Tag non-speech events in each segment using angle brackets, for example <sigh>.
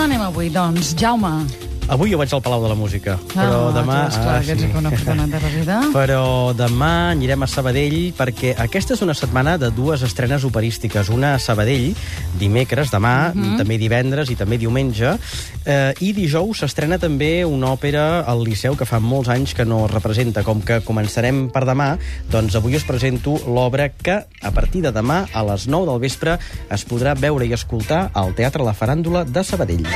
Anem avui, doncs? Jaume. Avui jo vaig al Palau de la Música, però ah, demà... Tu, esclar, ah, que una persona de la vida. <laughs> Però demà anirem a Sabadell perquè aquesta és una setmana de dues estrenes operístiques. Una a Sabadell, dimecres, demà, Mhm. mm -hmm. també divendres i també diumenge, eh, i dijous s'estrena també una òpera al Liceu que fa molts anys que no es representa. Com que començarem per demà, doncs avui us presento l'obra que, a partir de demà, a les 9 del vespre, es podrà veure i escoltar al Teatre La Faràndula de Sabadell.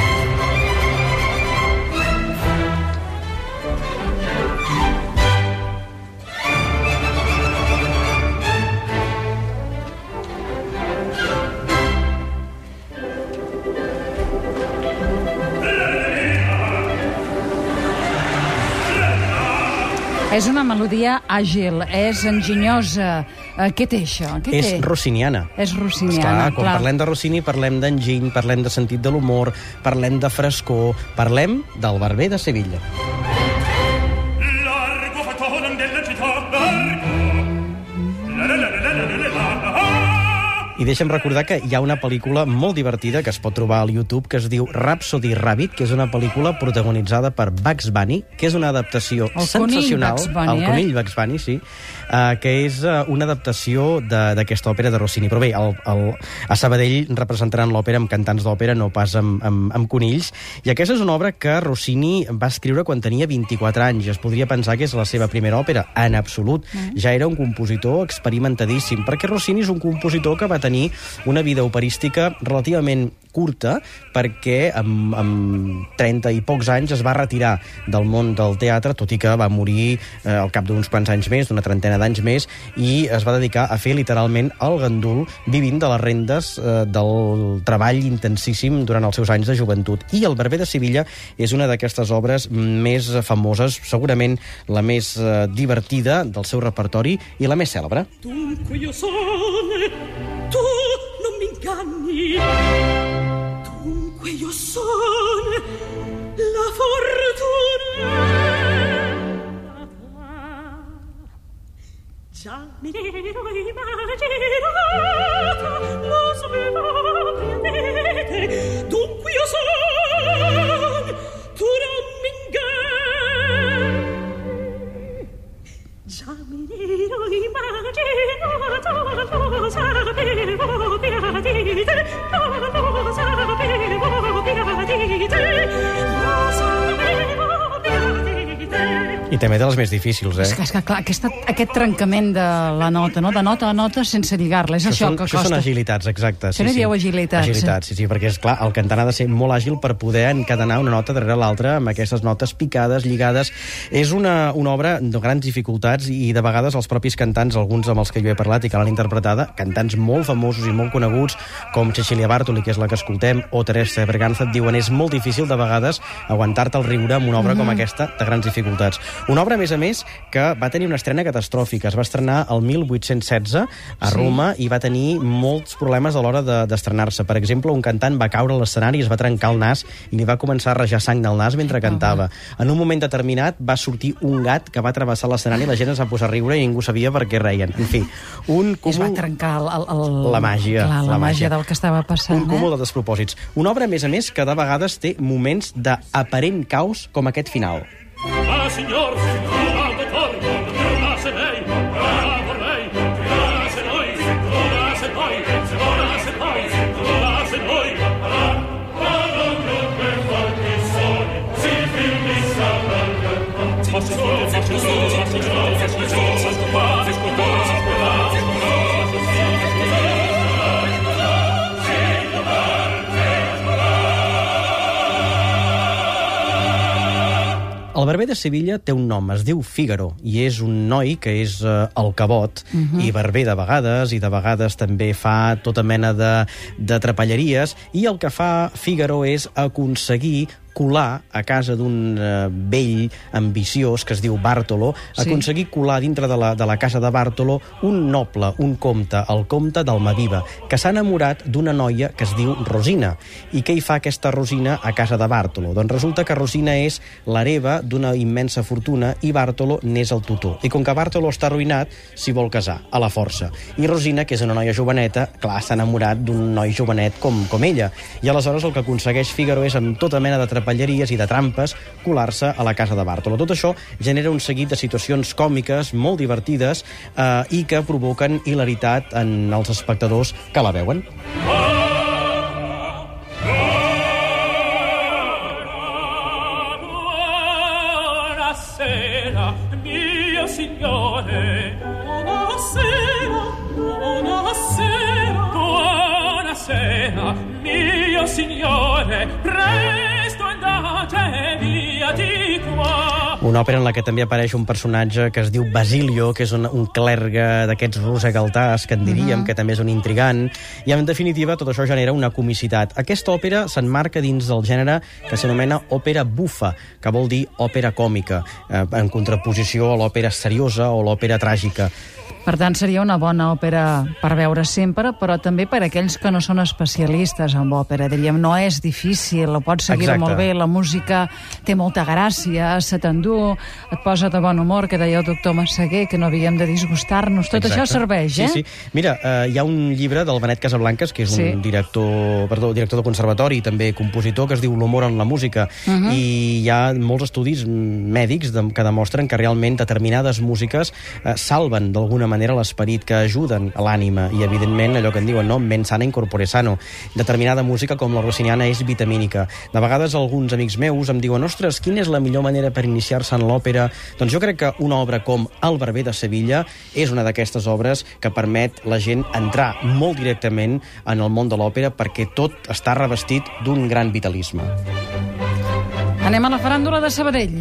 És una melodia àgil, és enginyosa. Eh, què té això? Què És té? rossiniana. És rossiniana, Esclar, quan clar. parlem de Rossini parlem d'enginy, parlem de sentit de l'humor, parlem de frescor, parlem del barber de Sevilla. I deixa'm recordar que hi ha una pel·lícula molt divertida que es pot trobar al YouTube que es diu Rhapsody Rabbit, que és una pel·lícula protagonitzada per Bugs Bunny, que és una adaptació El sensacional. conill Bugs Bunny, el eh? conill Bugs Bunny, sí. Uh, que és uh, una adaptació de- d'aquesta òpera de Rossini. Però bé, el, el, a Sabadell representaran l'òpera amb cantants d'òpera, no pas amb, amb, amb conills. I aquesta és una obra que Rossini va escriure quan tenia 24 anys. Es podria pensar que és la seva primera òpera. En absolut. Mm. Ja era un compositor experimentadíssim, perquè Rossini és un compositor que va tenir una vida operística relativament curta, perquè amb, amb 30 i pocs anys es va retirar del món del teatre, tot i que va morir eh, al cap d'uns quants anys més, d'una trentena d'anys més, i es va dedicar a fer literalment el gandul, vivint de les rendes eh, del treball intensíssim durant els seus anys de joventut. I El barber de Sevilla és una d'aquestes obres més famoses, segurament la més eh, divertida del seu repertori i la més cèlebre. Dunque io sono, tu non mi inganni. Dunque io sono la fortuna. Già mi ero immaginata, lo sapevo 你说你妈我鸡巴操你妈个傻逼 I també de les més difícils, eh? És que, és que clar, aquesta, aquest trencament de la nota, no? de nota a nota sense lligar-la, és això, són, que això costa. són agilitats, exacte. Això n'hi dieu agilitats. Agilitats, sí, sí, perquè, és clar, el cantant ha de ser molt àgil per poder encadenar una nota darrere l'altra amb aquestes notes picades, lligades. És una, una obra de grans dificultats i de vegades els propis cantants, alguns amb els que jo he parlat i que l'han interpretada, cantants molt famosos i molt coneguts, com Cecilia Bartoli, que és la que escoltem, o Teresa Berganza, et diuen és molt difícil de vegades aguantar-te el riure amb una obra mm -hmm. com aquesta de grans dificultats. Una obra, a més a més, que va tenir una estrena catastròfica. Es va estrenar el 1816 a Sí. Roma i va tenir molts problemes a l'hora de- d'estrenar-se. Per exemple, un cantant va caure a l'escenari, es va trencar el nas i li va començar a rajar sang del nas mentre cantava. En un moment determinat va sortir un gat que va travessar l'escenari i la gent es va posar a riure i ningú sabia per què reien. En fi, un I es va trencar el, el, el, La màgia, Clar, la, la màgia màgia. del que estava passant. un cúmul eh? de despropòsits. Una obra, a més a més, que de vegades té moments d'aparent caos com aquest final. Ah, signor, ah, El barber de Sevilla té un nom, es diu Fígaro, i és un noi que és eh, el cabot, i barber de vegades, i de vegades també fa tota mena de, de trapelleries, i el que fa Fígaro és aconseguir colar a casa d'un eh, vell ambiciós que es diu Bartolo, Sí. aconseguir colar dintre de la, de la casa de Bartolo un noble, un comte, el comte d'Almaviva, que s'ha enamorat d'una noia que es diu Rosina. I què hi fa aquesta Rosina a casa de Bartolo? Doncs resulta que Rosina és l'hereva d'una immensa fortuna i Bartolo n'és el tutor. I com que Bartolo està arruïnat, s'hi vol casar, a la força. I Rosina, que és una noia joveneta, clar, s'ha enamorat d'un noi jovenet com, com ella. I aleshores el que aconsegueix Figaro és, amb tota mena de trapelleries i de trampes, colar-se a la casa de Bartolo. Tot això genera un seguit de situacions còmiques, molt divertides, eh, i que provoquen hilaritat en els espectadors que la veuen. Signore. Buonasera, buonasera. Buonasera, mio signore. Presto Una òpera en la que també apareix un personatge que es diu Basilio, que és un, un clergue d'aquests rosegaltars, que en diríem, que també és un intrigant, i en definitiva tot això genera una comicitat. Aquesta òpera s'enmarca dins del gènere que s'anomena òpera bufa, que vol dir òpera còmica, eh, en contraposició a l'òpera seriosa o l'òpera tràgica. Per tant, seria una bona òpera per veure sempre, però també per aquells que no són especialistes en òpera. Diríem, no és difícil, la pots seguir Exacte. molt bé, la música té molta gràcia, se t'endú, et posa de bon humor, que deia el doctor Massaguer, que no havíem de disgustar-nos. Tot això Exacte. serveix, eh? Sí, sí. Mira, eh, hi ha un llibre del Benet Casablanques, que és Sí. un director, perdó, director de conservatori i també compositor, que es diu L'humor en la música, Uh -huh. i hi ha molts estudis mèdics que demostren que realment determinades músiques eh, salven d'alguna manera l'esperit, que ajuden a l'ànima, i evidentment allò que en diuen, no? men sana incorpore sano. Determinada música com la rossiniana és vitamínica. De vegades alguns amics meus em diuen, ostres, quina és la millor manera per iniciar-se en l'òpera? Doncs jo crec que una obra com El barber de Sevilla és una d'aquestes obres que permet la gent entrar molt directament en el món de l'òpera perquè tot està revestit d'un gran vitalisme. Anem a la faràndula de Sabadell.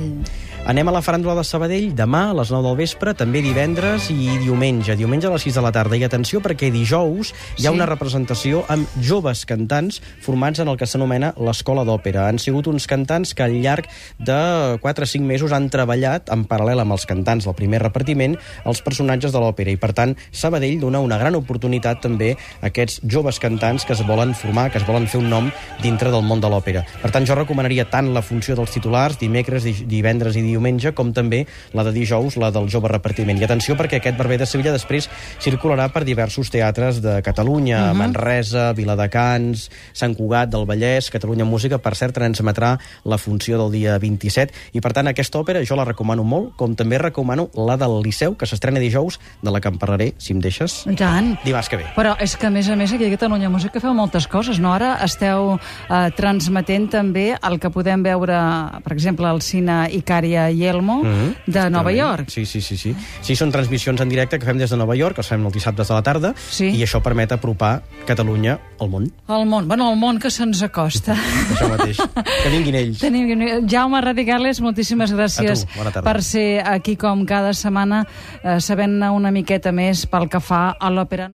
Anem a la faràndula de Sabadell demà a les 9 del vespre, també divendres i diumenge. Diumenge a les 6 de la tarda. I atenció perquè dijous hi ha Sí. una representació amb joves cantants formats en el que s'anomena l'Escola d'Òpera. Han sigut uns cantants que al llarg de 4 o 5 mesos han treballat en paral·lel amb els cantants del primer repartiment els personatges de l'òpera. I per tant, Sabadell dona una gran oportunitat també a aquests joves cantants que es volen formar, que es volen fer un nom dintre del món de l'òpera. Per tant, jo recomanaria tant la funció dels titulars, dimecres, di- divendres i diumenge, com també la de dijous, la del jove repartiment. I atenció, perquè aquest Barber de Sevilla després circularà per diversos teatres de Catalunya, uh -huh. Manresa, Viladecans, Sant Cugat del Vallès, Catalunya Música, per cert, transmetrà la funció del dia 27. I per tant, aquesta òpera jo la recomano molt, com també recomano la del Liceu, que s'estrena dijous, de la que en parlaré, si em deixes, I tant. dimarts que ve. Però és que, a més a més, aquí a Catalunya Música feu moltes coses, no? Ara esteu eh, transmetent també el que podem veure, per exemple, al cine Icària i Elmo Mhm, de Nova. York. Sí, sí, sí, sí. Sí, són transmissions en directe que fem des de Nova York, els fem els dissabtes a la tarda, Sí. i això permet apropar Catalunya al món. El món, bueno, el món que se'ns acosta. <laughs> Això mateix. que vinguin ells. Tenim, Jaume Radicales, moltíssimes gràcies tu, per ser aquí com cada setmana, eh, sabent una miqueta més pel que fa a l'òpera.